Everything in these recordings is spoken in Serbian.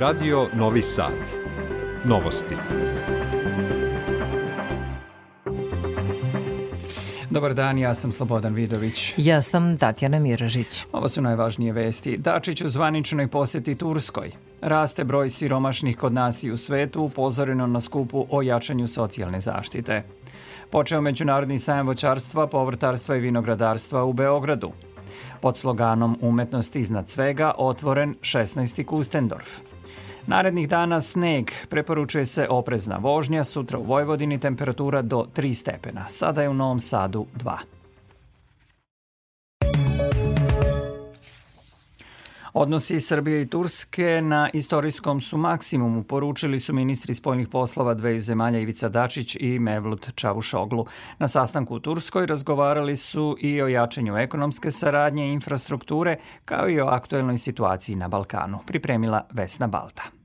Radio Novi Sad. Novosti. Dobar dan, ja sam Slobodan Vidović. Ja sam Tatjana Miražić. Ovo su najvažnije vesti. Dačić u zvaničnoj poseti Turskoj. Raste broj siromašnih kod nas i u svetu, upozoreno na skupu o jačanju socijalne zaštite. Počeo Međunarodni sajam voćarstva, povrtarstva i vinogradarstva u Beogradu. Pod sloganom Umetnost iznad svega otvoren 16. Kustendorf. Narednih dana sneg, preporučuje se oprezna vožnja, sutra u Vojvodini temperatura do 3 stepena, sada je u Novom Sadu 2. Odnosi Srbije i Turske na istorijskom su maksimumu, poručili su ministri spoljnih poslova dveju zemalja Ivica Dačić i Mevlut Čavušoglu. Na sastanku u Turskoj razgovarali su i o jačanju ekonomske saradnje i infrastrukture, kao i o aktuelnoj situaciji na Balkanu, pripremila Vesna Balta.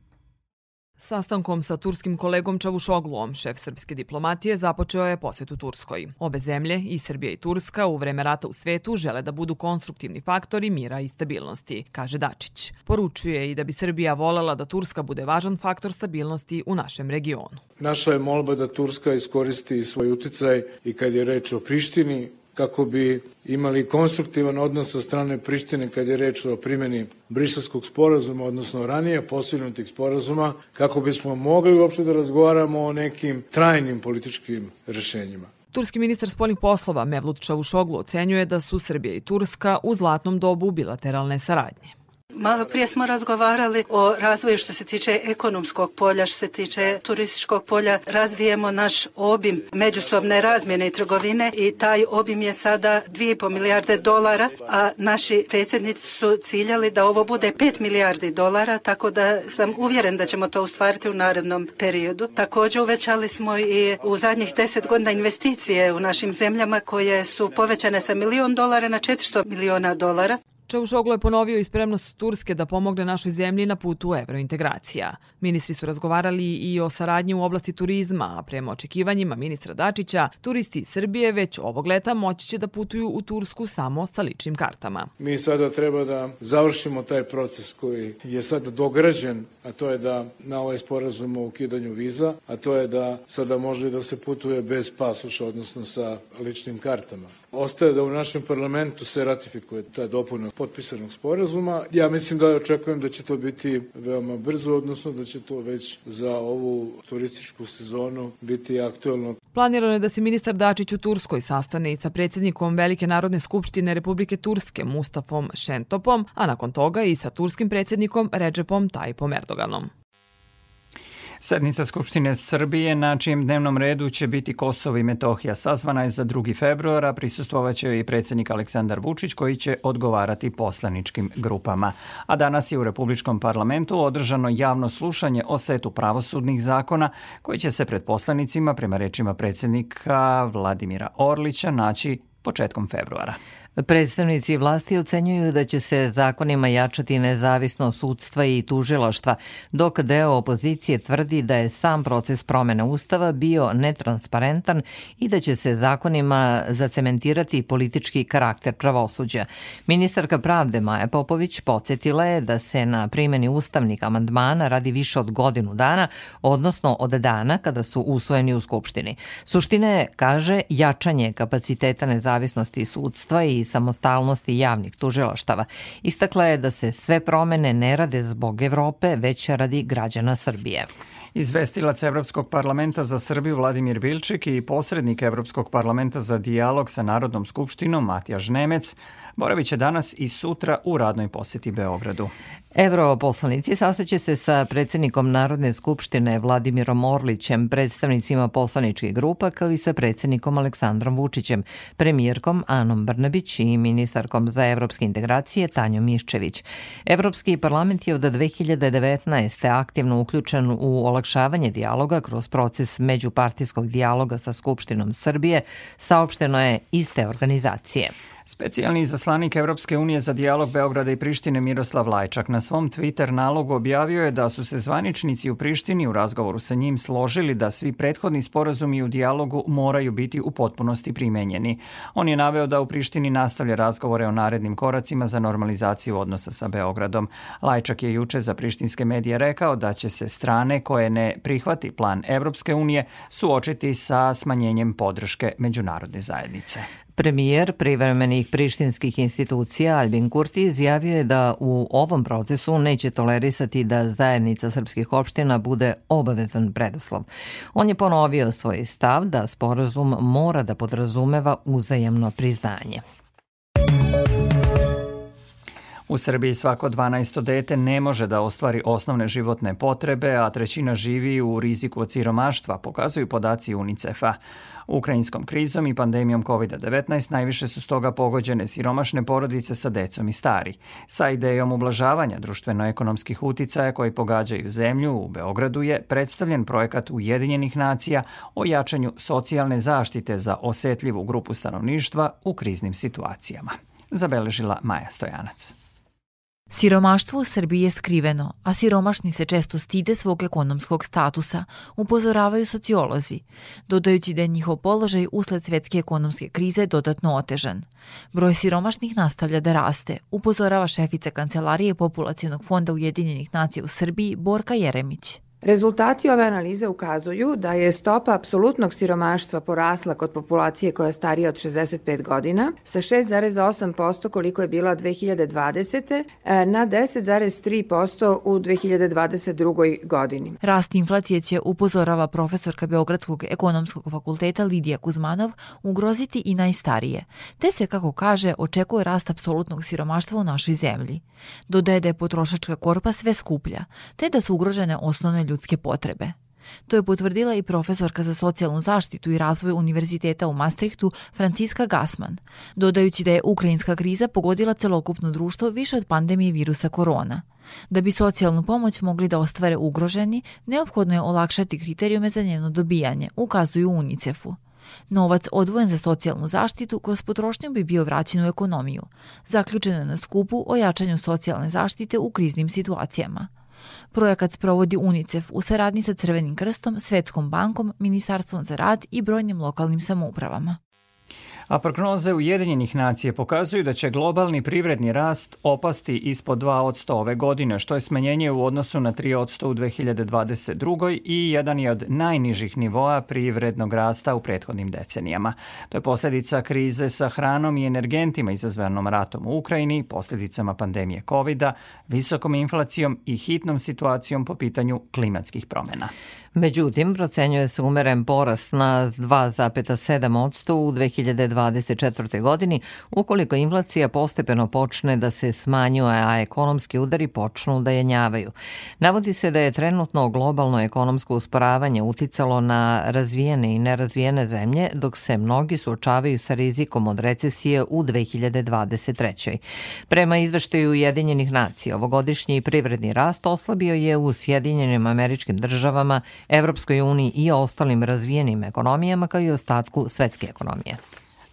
Sastankom sa turskim kolegom Čavušogluom, šef srpske diplomatije, započeo je posetu Turskoj. Obe zemlje, i Srbija i Turska, u vreme rata u svetu žele da budu konstruktivni faktori mira i stabilnosti, kaže Dačić. Poručuje i da bi Srbija volela da Turska bude važan faktor stabilnosti u našem regionu. Naša je molba da Turska iskoristi svoj uticaj i kad je reč o Prištini, kako bi imali konstruktivan odnos od strane Prištine kad je reč o primjeni Briselskog sporazuma, odnosno ranije posilnutih sporazuma, kako bismo mogli uopšte da razgovaramo o nekim trajnim političkim rešenjima. Turski ministar spoljnih poslova Mevlut Čavušoglu ocenjuje da su Srbija i Turska u zlatnom dobu bilateralne saradnje. Malo prije smo razgovarali o razvoju što se tiče ekonomskog polja, što se tiče turističkog polja. Razvijemo naš obim međusobne razmjene i trgovine i taj obim je sada 2,5 milijarde dolara, a naši predsjednici su ciljali da ovo bude 5 milijardi dolara, tako da sam uvjeren da ćemo to ustvariti u narednom periodu. Također uvećali smo i u zadnjih 10 godina investicije u našim zemljama koje su povećane sa milion dolara na 400 miliona dolara. Čavušoglu je ponovio i spremnost Turske da pomogne našoj zemlji na putu evrointegracija. Ministri su razgovarali i o saradnji u oblasti turizma, a prema očekivanjima ministra Dačića, turisti iz Srbije već ovog leta moći će da putuju u Tursku samo sa ličnim kartama. Mi sada treba da završimo taj proces koji je sada dograđen, a to je da na ovaj sporazum o ukidanju viza, a to je da sada može da se putuje bez pasoša, odnosno sa ličnim kartama. Ostaje da u našem parlamentu se ratifikuje ta dopuna potpisanog sporazuma. Ja mislim da očekujem da će to biti veoma brzo, odnosno da će to već za ovu turističku sezonu biti aktuelno. Planirano je da se ministar Dačić u Turskoj sastane i sa predsjednikom Velike narodne skupštine Republike Turske Mustafom Šentopom, a nakon toga i sa turskim predsjednikom Recepom Tajpom Erdoganom. Sednica Skupštine Srbije na čijem dnevnom redu će biti Kosovo i Metohija sazvana je za 2. februara. Prisustovaće i predsjednik Aleksandar Vučić koji će odgovarati poslaničkim grupama. A danas je u Republičkom parlamentu održano javno slušanje o setu pravosudnih zakona koji će se pred poslanicima, prema rečima predsjednika Vladimira Orlića, naći početkom februara. Predstavnici vlasti ocenjuju da će se zakonima jačati nezavisno sudstva i tužilaštva, dok deo opozicije tvrdi da je sam proces promene ustava bio netransparentan i da će se zakonima zacementirati politički karakter pravosuđa. Ministarka pravde Maja Popović podsjetila je da se na primjeni ustavnih amandmana radi više od godinu dana, odnosno od dana kada su usvojeni u Skupštini. Suština je, kaže, jačanje kapaciteta nezavisnosti sudstva i samostalnosti javnih tužilaštava. Istakla je da se sve promene ne rade zbog Evrope, već radi građana Srbije. Izvestilac Evropskog parlamenta za Srbiju Vladimir Bilčik i posrednik Evropskog parlamenta za dijalog sa Narodnom skupštinom Matija Žnemec boravit će danas i sutra u radnoj poseti Beogradu. Europoslanici sastaće se sa predsednikom Narodne skupštine Vladimirom Orlićem, predstavnicima poslaničkih grupa, kao i sa predsednikom Aleksandrom Vučićem, premijerkom Anom Brnabić i ministarkom za evropske integracije Tanjom Miščević. Evropski parlament je od 2019. aktivno uključen u olakšavanje dijaloga kroz proces međupartijskog dijaloga sa Skupštinom Srbije, saopšteno je iste organizacije. Specijalni izaslanik Evropske unije za dijalog Beograda i Prištine Miroslav Lajčak na svom Twitter nalogu objavio je da su se zvaničnici u Prištini u razgovoru sa njim složili da svi prethodni sporazumi u dijalogu moraju biti u potpunosti primenjeni. On je naveo da u Prištini nastavlja razgovore o narednim koracima za normalizaciju odnosa sa Beogradom. Lajčak je juče za prištinske medije rekao da će se strane koje ne prihvati plan Evropske unije suočiti sa smanjenjem podrške međunarodne zajednice. Premijer privremenih prištinskih institucija Albin Kurti izjavio je da u ovom procesu neće tolerisati da zajednica srpskih opština bude obavezan preduslov. On je ponovio svoj stav da sporazum mora da podrazumeva uzajemno priznanje. U Srbiji svako 12. dete ne može da ostvari osnovne životne potrebe, a trećina živi u riziku od siromaštva, pokazuju podaci UNICEF-a. Ukrajinskom krizom i pandemijom COVID-19 najviše su stoga pogođene siromašne porodice sa decom i stari. Sa idejom ublažavanja društveno-ekonomskih uticaja koji pogađaju zemlju u Beogradu je predstavljen projekat Ujedinjenih nacija o jačanju socijalne zaštite za osetljivu grupu stanovništva u kriznim situacijama. Zabeležila Maja Stojanac. Siromaštvo u Srbiji je skriveno, a siromašni se često stide svog ekonomskog statusa, upozoravaju sociolozi, dodajući da je njihov položaj usled svetske ekonomske krize dodatno otežan. Broj siromašnih nastavlja da raste, upozorava šefica Kancelarije Populacijonog fonda Ujedinjenih nacija u Srbiji Borka Jeremić. Rezultati ove analize ukazuju da je stopa apsolutnog siromaštva porasla kod populacije koja je starija od 65 godina sa 6,8% koliko je bila 2020. E, na 10,3% u 2022. godini. Rast inflacije će, upozorava profesorka Beogradskog ekonomskog fakulteta Lidija Kuzmanov, ugroziti i najstarije, te se, kako kaže, očekuje rast apsolutnog siromaštva u našoj zemlji. Dodaje da je potrošačka korpa sve skuplja, te da su ugrožene osnovne ljudske potrebe. To je potvrdila i profesorka za socijalnu zaštitu i razvoj Univerziteta u Maastrichtu Franciska Gasman, dodajući da je ukrajinska kriza pogodila celokupno društvo više od pandemije virusa korona. Da bi socijalnu pomoć mogli da ostvare ugroženi, neophodno je olakšati kriterijume za njeno dobijanje, ukazuju UNICEF-u. Novac odvojen za socijalnu zaštitu kroz potrošnju bi bio vraćen u ekonomiju. Zaključeno je na skupu o jačanju socijalne zaštite u kriznim situacijama. Projekat sprovodi UNICEF u saradnji sa Crvenim krstom, Svetskom bankom, Ministarstvom za rad i brojnim lokalnim samoupravama a prognoze Ujedinjenih nacije pokazuju da će globalni privredni rast opasti ispod 2% ove godine, što je smanjenje u odnosu na 3% u 2022. i jedan je od najnižih nivoa privrednog rasta u prethodnim decenijama. To je posljedica krize sa hranom i energentima izazvanom ratom u Ukrajini, posljedicama pandemije covid visokom inflacijom i hitnom situacijom po pitanju klimatskih promjena. Međutim, procenjuje se umeren porast na 2,7% u 2024. godini ukoliko inflacija postepeno počne da se smanjuje, a ekonomski udari počnu da jenjavaju. Navodi se da je trenutno globalno ekonomsko usporavanje uticalo na razvijene i nerazvijene zemlje, dok se mnogi suočavaju sa rizikom od recesije u 2023. Prema izveštaju Ujedinjenih nacija, ovogodišnji privredni rast oslabio je u Sjedinjenim američkim državama Evropskoj uniji i ostalim razvijenim ekonomijama kao i ostatku svetske ekonomije.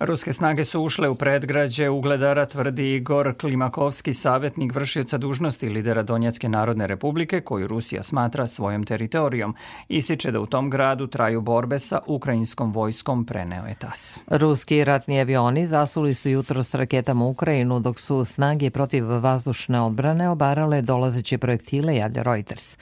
Ruske snage su ušle u predgrađe Ugledara, tvrdi Igor Klimakovski, savjetnik vršioca dužnosti lidera Donjecke narodne republike, koju Rusija smatra svojom teritorijom. Ističe da u tom gradu traju borbe sa ukrajinskom vojskom, preneo je TAS. Ruski ratni avioni zasuli su jutro s raketama Ukrajinu, dok su snage protiv vazdušne odbrane obarale dolazeće projektile, javlja Reuters.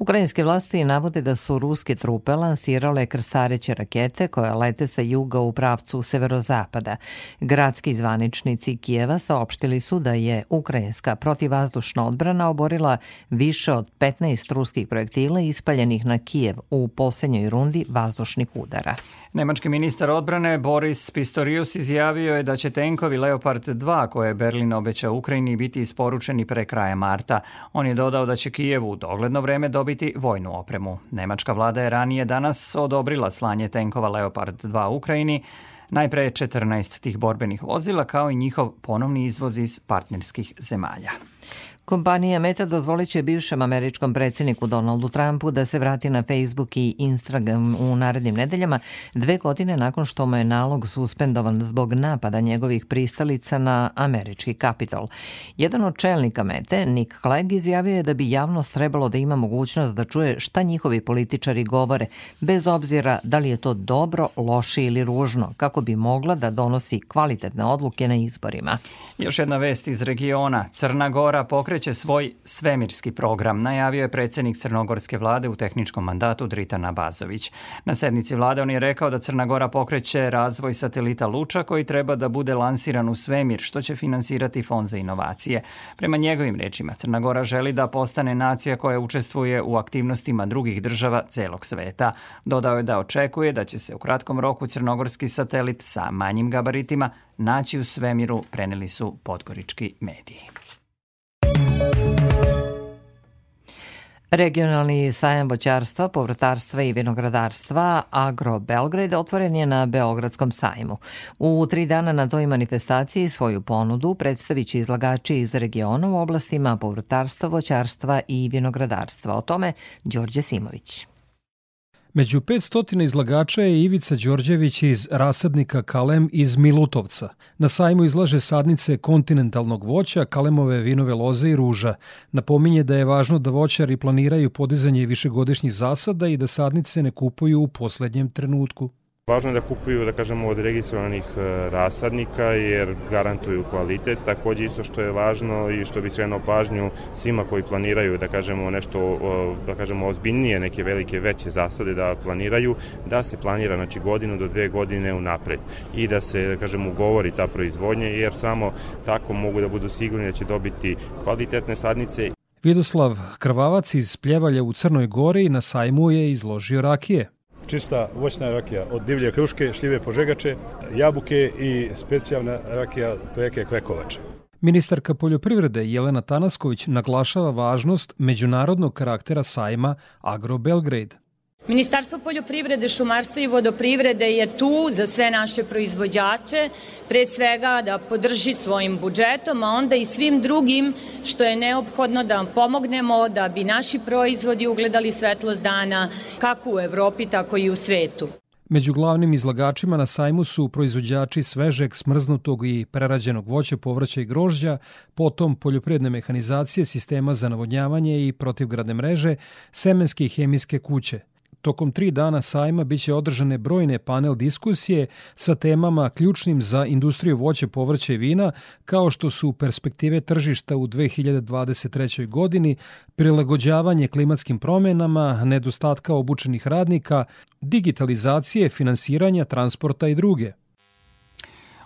Ukrajinske vlasti navode da su ruske trupe lansirale krstareće rakete koje lete sa juga u pravcu severozapada zapada. Gradski zvaničnici Kijeva saopštili su da je ukrajinska protivazdušna odbrana oborila više od 15 ruskih projektila ispaljenih na Kijev u posljednjoj rundi vazdušnih udara. Nemački ministar odbrane Boris Pistorius izjavio je da će tenkovi Leopard 2 koje je Berlin obećao Ukrajini biti isporučeni pre kraja marta. On je dodao da će Kijevu u dogledno vreme dobiti vojnu opremu. Nemačka vlada je ranije danas odobrila slanje tenkova Leopard 2 Ukrajini, Najpre 14 tih borbenih vozila kao i njihov ponovni izvoz iz partnerskih zemalja. Kompanija Meta dozvolit će bivšem američkom predsjedniku Donaldu Trumpu da se vrati na Facebook i Instagram u narednim nedeljama, dve godine nakon što mu je nalog suspendovan zbog napada njegovih pristalica na američki kapitol. Jedan od čelnika Mete, Nick Clegg, izjavio je da bi javnost trebalo da ima mogućnost da čuje šta njihovi političari govore, bez obzira da li je to dobro, loše ili ružno, kako bi mogla da donosi kvalitetne odluke na izborima. Još jedna vest iz regiona. Crna Gora pokreće pokreće svoj svemirski program, najavio je predsjednik crnogorske vlade u tehničkom mandatu Dritan Abazović. Na sednici vlade on je rekao da Crna Gora pokreće razvoj satelita Luča koji treba da bude lansiran u svemir, što će finansirati Fond za inovacije. Prema njegovim rečima, Crna Gora želi da postane nacija koja učestvuje u aktivnostima drugih država celog sveta. Dodao je da očekuje da će se u kratkom roku crnogorski satelit sa manjim gabaritima naći u svemiru, preneli su podgorički mediji. Regionalni sajam voćarstva, povrtarstva i vinogradarstva Agro Belgrade otvoren je na Beogradskom sajmu. U tri dana na toj manifestaciji svoju ponudu predstavit će izlagači iz regiona u oblastima povrtarstva, voćarstva i vinogradarstva. O tome Đorđe Simović. Među 500 izlagača je Ivica Đorđević iz rasadnika Kalem iz Milutovca. Na sajmu izlaže sadnice kontinentalnog voća, kalemove vinove loze i ruža. Napominje da je važno da voćari planiraju podizanje višegodišnjih zasada i da sadnice ne kupuju u poslednjem trenutku. Važno je da kupuju, da kažemo, od registrovanih e, rasadnika jer garantuju kvalitet. Takođe isto što je važno i što bi skrenuo pažnju svima koji planiraju, da kažemo, nešto, da kažemo, ozbiljnije, neke velike veće zasade da planiraju, da se planira, znači, godinu do dve godine unapred i da se, da kažemo, ugovori ta proizvodnja jer samo tako mogu da budu sigurni da će dobiti kvalitetne sadnice Vidoslav Krvavac iz Pljevalja u Crnoj Gori na sajmu je izložio rakije čista voćna rakija od divlje kruške, šljive požegače, jabuke i specijalna rakija reke kvekovača. Ministarka poljoprivrede Jelena Tanasković naglašava važnost međunarodnog karaktera sajma Agro Belgrade. Ministarstvo poljoprivrede, šumarstva i vodoprivrede je tu za sve naše proizvođače, pre svega da podrži svojim budžetom, a onda i svim drugim što je neophodno da pomognemo da bi naši proizvodi ugledali svetlost dana kako u Evropi, tako i u svetu. Među glavnim izlagačima na sajmu su proizvođači svežeg, smrznutog i prerađenog voća, povrća i grožđa, potom poljoprivredne mehanizacije, sistema za navodnjavanje i protivgradne mreže, semenske i hemijske kuće – Tokom tri dana sajma biće održane brojne panel diskusije sa temama ključnim za industriju voća, povrća i vina, kao što su perspektive tržišta u 2023. godini, prilagođavanje klimatskim promenama, nedostatka obučenih radnika, digitalizacije, finansiranja, transporta i druge.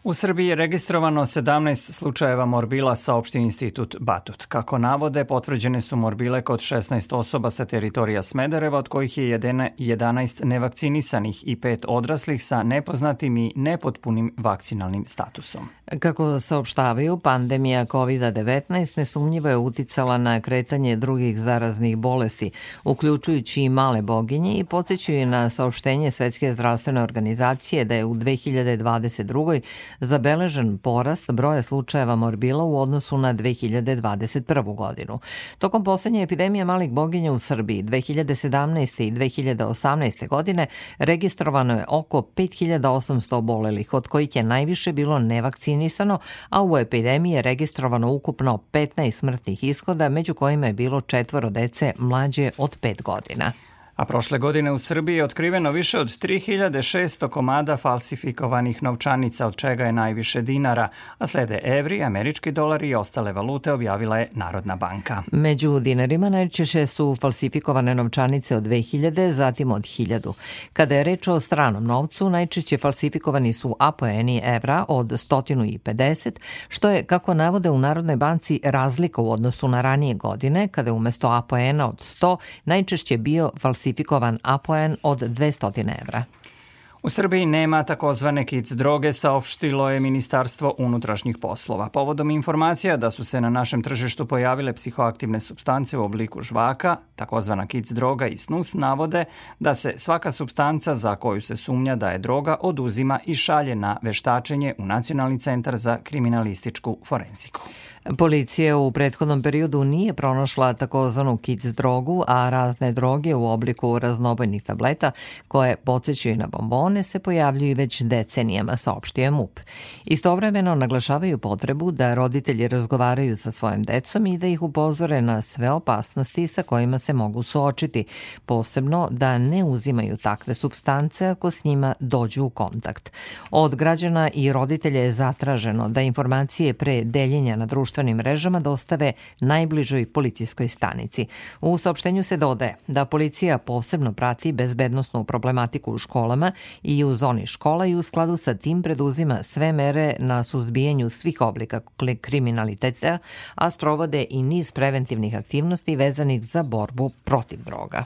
U Srbiji je registrovano 17 slučajeva morbila, saopštio institut Batut. Kako navode, potvrđene su morbile kod 16 osoba sa teritorija Smedereva, od kojih je 11 nevakcinisanih i 5 odraslih sa nepoznatim i nepotpunim vakcinalnim statusom. Kako saopštavaju, pandemija COVID-19 nesumnjivo je uticala na kretanje drugih zaraznih bolesti, uključujući i male boginje i podsjećaju na saopštenje Svetske zdravstvene organizacije da je u 2022 zabeležen porast broja slučajeva morbila u odnosu na 2021. godinu. Tokom poslednje epidemije malih boginja u Srbiji 2017. i 2018. godine registrovano je oko 5800 obolelih, od kojih je najviše bilo nevakcinisano, a u epidemiji je registrovano ukupno 15 smrtnih ishoda, među kojima je bilo četvoro dece mlađe od 5 godina. A prošle godine u Srbiji je otkriveno više od 3600 komada falsifikovanih novčanica, od čega je najviše dinara, a slede evri, američki dolari i ostale valute objavila je Narodna banka. Među dinarima najčešće su falsifikovane novčanice od 2000, zatim od 1000. Kada je reč o stranom novcu, najčešće falsifikovani su apoeni evra od 150, što je, kako navode u Narodnoj banci, razlika u odnosu na ranije godine, kada je umesto apoena od 100 najčešće bio falsifikovan falsifikovan apoen od 200 evra. U Srbiji nema takozvane kic droge, saopštilo je Ministarstvo unutrašnjih poslova. Povodom informacija da su se na našem tržištu pojavile psihoaktivne substance u obliku žvaka, takozvana kic droga i snus, navode da se svaka substanca za koju se sumnja da je droga oduzima i šalje na veštačenje u Nacionalni centar za kriminalističku forenziku. Policija u prethodnom periodu nije pronašla takozvanu kic drogu, a razne droge u obliku raznobojnih tableta koje podsjećaju na bombone se pojavljuju već decenijama, saopštio je MUP. Istovremeno naglašavaju potrebu da roditelji razgovaraju sa svojim decom i da ih upozore na sve opasnosti sa kojima se mogu suočiti, posebno da ne uzimaju takve substance ako s njima dođu u kontakt. Od građana i roditelja je zatraženo da informacije pre deljenja na društvenim mrežama dostave najbližoj policijskoj stanici. U saopštenju se dodaje da policija posebno prati bezbednostnu problematiku u školama i u zoni škola i u skladu sa tim preduzima sve mere na suzbijanju svih oblika kriminaliteta, a sprovode i niz preventivnih aktivnosti vezanih za borbu protiv droga.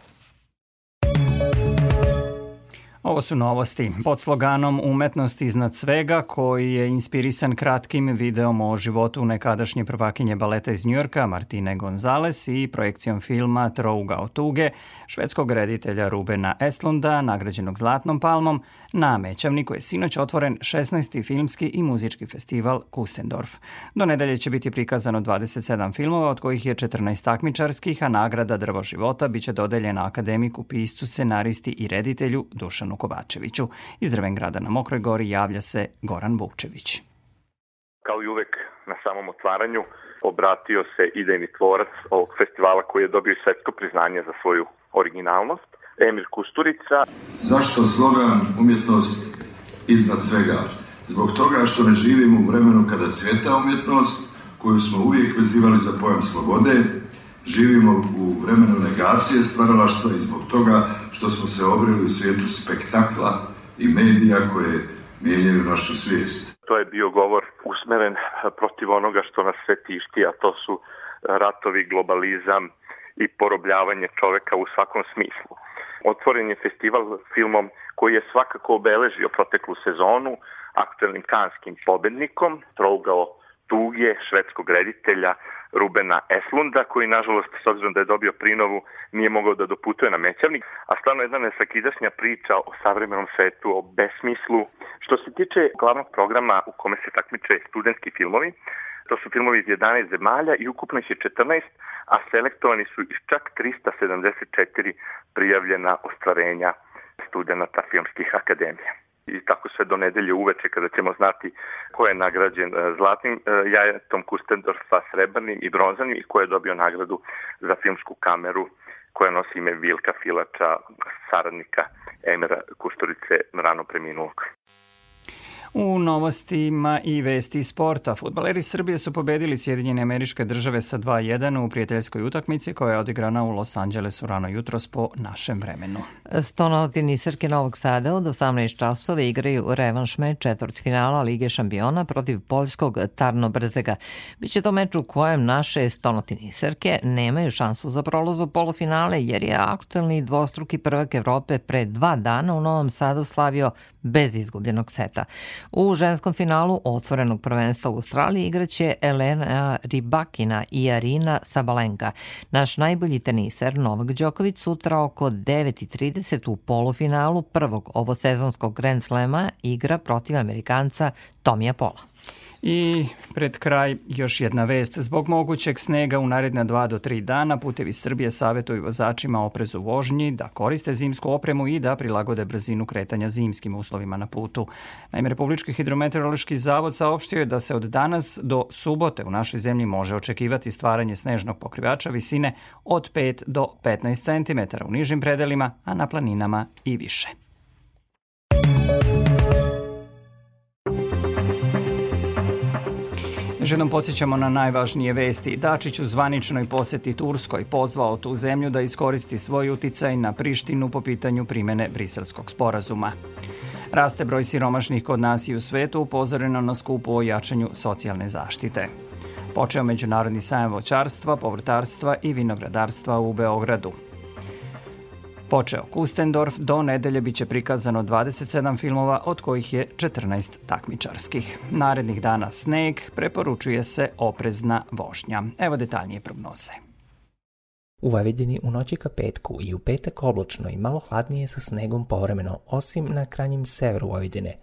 Ovo su novosti. Pod sloganom Umetnost iznad svega, koji je inspirisan kratkim videom o životu nekadašnje prvakinje baleta iz Njujorka, Martine Gonzales i projekcijom filma Trouga o tuge, švedskog reditelja Rubena Estlunda, nagrađenog Zlatnom palmom, na Mećavniku je sinoć otvoren 16. filmski i muzički festival Kustendorf. Do nedelje će biti prikazano 27 filmova, od kojih je 14 takmičarskih, a nagrada Drvo života biće dodeljena akademiku, piscu, scenaristi i reditelju Dušanu Kovačeviću. Iz Drvengrada na Mokroj gori javlja se Goran Vukčević. Kao i uvek na samom otvaranju obratio se idejni tvorac ovog festivala koji je dobio svetsko priznanje za svoju originalnost, Emil Kusturica. Zašto slogan umjetnost iznad svega? Zbog toga što ne živimo u vremenu kada cveta umjetnost, koju smo uvijek vezivali za pojam slobode, živimo u vremenu negacije stvaralaštva i zbog toga što smo se obrili u svijetu spektakla i medija koje mijenjaju našu svijest. To je bio govor usmeren protiv onoga što nas sve tišti, a to su ratovi, globalizam, i porobljavanje čoveka u svakom smislu. Otvoren je festival filmom koji je svakako obeležio proteklu sezonu aktuelnim kanskim pobednikom, trougao tuge švedskog reditelja Rubena Eslunda, koji nažalost, s obzirom da je dobio prinovu, nije mogao da doputuje na Mećavnik, a stvarno jedna nesakidašnja priča o savremenom svetu, o besmislu. Što se tiče glavnog programa u kome se takmiče studentski filmovi, To su filmovi iz 11 zemalja i ukupno ih je 14, a selektovani su iz čak 374 prijavljena ostvarenja studenta filmskih akademija. I tako sve do nedelje uveče kada ćemo znati ko je nagrađen e, zlatnim e, jajetom Kustendorfa srebrnim i bronzanim i ko je dobio nagradu za filmsku kameru koja nosi ime Vilka Filača, saradnika Emira Kusturice, rano preminulog. U novostima i vesti sporta, futbaleri Srbije su pobedili Sjedinjene američke države sa 2-1 u prijateljskoj utakmici koja je odigrana u Los Angelesu rano jutros po našem vremenu. Stonotini Srke Novog Sada od 18 časova igraju revanš meč četvrt finala Lige šampiona protiv poljskog Tarno Brzega. Biće to meč u kojem naše Stonotini Srke nemaju šansu za prolaz u polufinale jer je aktuelni dvostruki prvak Evrope pre dva dana u Novom Sadu slavio bez izgubljenog seta. U ženskom finalu otvorenog prvenstva u Australiji igraće Elena Ribakina i Arina Sabalenka. Naš najbolji teniser Novak Đoković sutra oko 9.30 u polufinalu prvog ovosezonskog Grand Slema igra protiv Amerikanca Tomija Pola. I pred kraj još jedna vest. Zbog mogućeg snega u naredna 2 do 3 dana putevi Srbije savjetuju vozačima oprezu vožnji da koriste zimsku opremu i da prilagode brzinu kretanja zimskim uslovima na putu. Naime, Republički hidrometeorološki zavod saopštio je da se od danas do subote u našoj zemlji može očekivati stvaranje snežnog pokrivača visine od 5 do 15 cm u nižim predelima, a na planinama i više. Još podsjećamo na najvažnije vesti. Dačić u zvaničnoj poseti Turskoj pozvao tu zemlju da iskoristi svoj uticaj na Prištinu po pitanju primene briselskog sporazuma. Raste broj siromašnih kod nas i u svetu upozoreno na skupu o jačanju socijalne zaštite. Počeo Međunarodni sajam voćarstva, povrtarstva i vinogradarstva u Beogradu. Počeo Kustendorf, do nedelje biće prikazano 27 filmova, od kojih je 14 takmičarskih. Narednih dana sneg, preporučuje se oprezna vožnja. Evo detaljnije prognoze. U Vojvodini u noći ka petku i u petak oblačno i malo hladnije sa snegom povremeno, osim na krajnjem severu Vojvodine.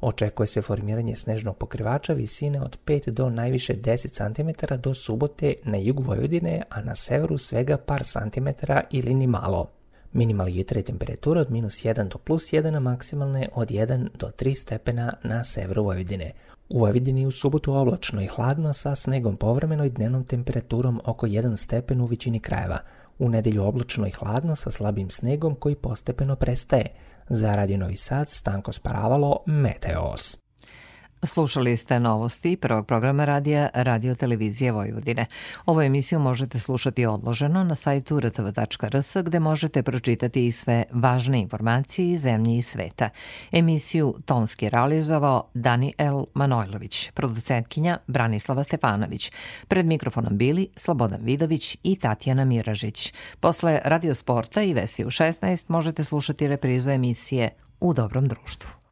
Očekuje se formiranje snežnog pokrivača visine od 5 do najviše 10 cm do subote na jugu Vojvodine, a na severu svega par santimetara ili ni malo. Minimalni jutra je temperatura od minus 1 do plus 1, a maksimalne od 1 do 3 stepena na severu Vojvodine. U Vojvodini u subotu oblačno i hladno sa snegom povremeno i dnevnom temperaturom oko 1 stepen u većini krajeva. U nedelju oblačno i hladno sa slabim snegom koji postepeno prestaje. Za Radio Novi Sad Stanko Sparavalo, Meteos. Slušali ste novosti prvog programa radija Radio Televizije Vojvodine. Ovu emisiju možete slušati odloženo na sajtu rtv.rs gde možete pročitati i sve važne informacije iz zemlje i sveta. Emisiju tonski realizovao Daniel Manojlović, producentkinja Branislava Stefanović. Pred mikrofonom bili Slobodan Vidović i Tatjana Miražić. Posle Radio Sporta i Vesti u 16 možete slušati reprizu emisije U dobrom društvu.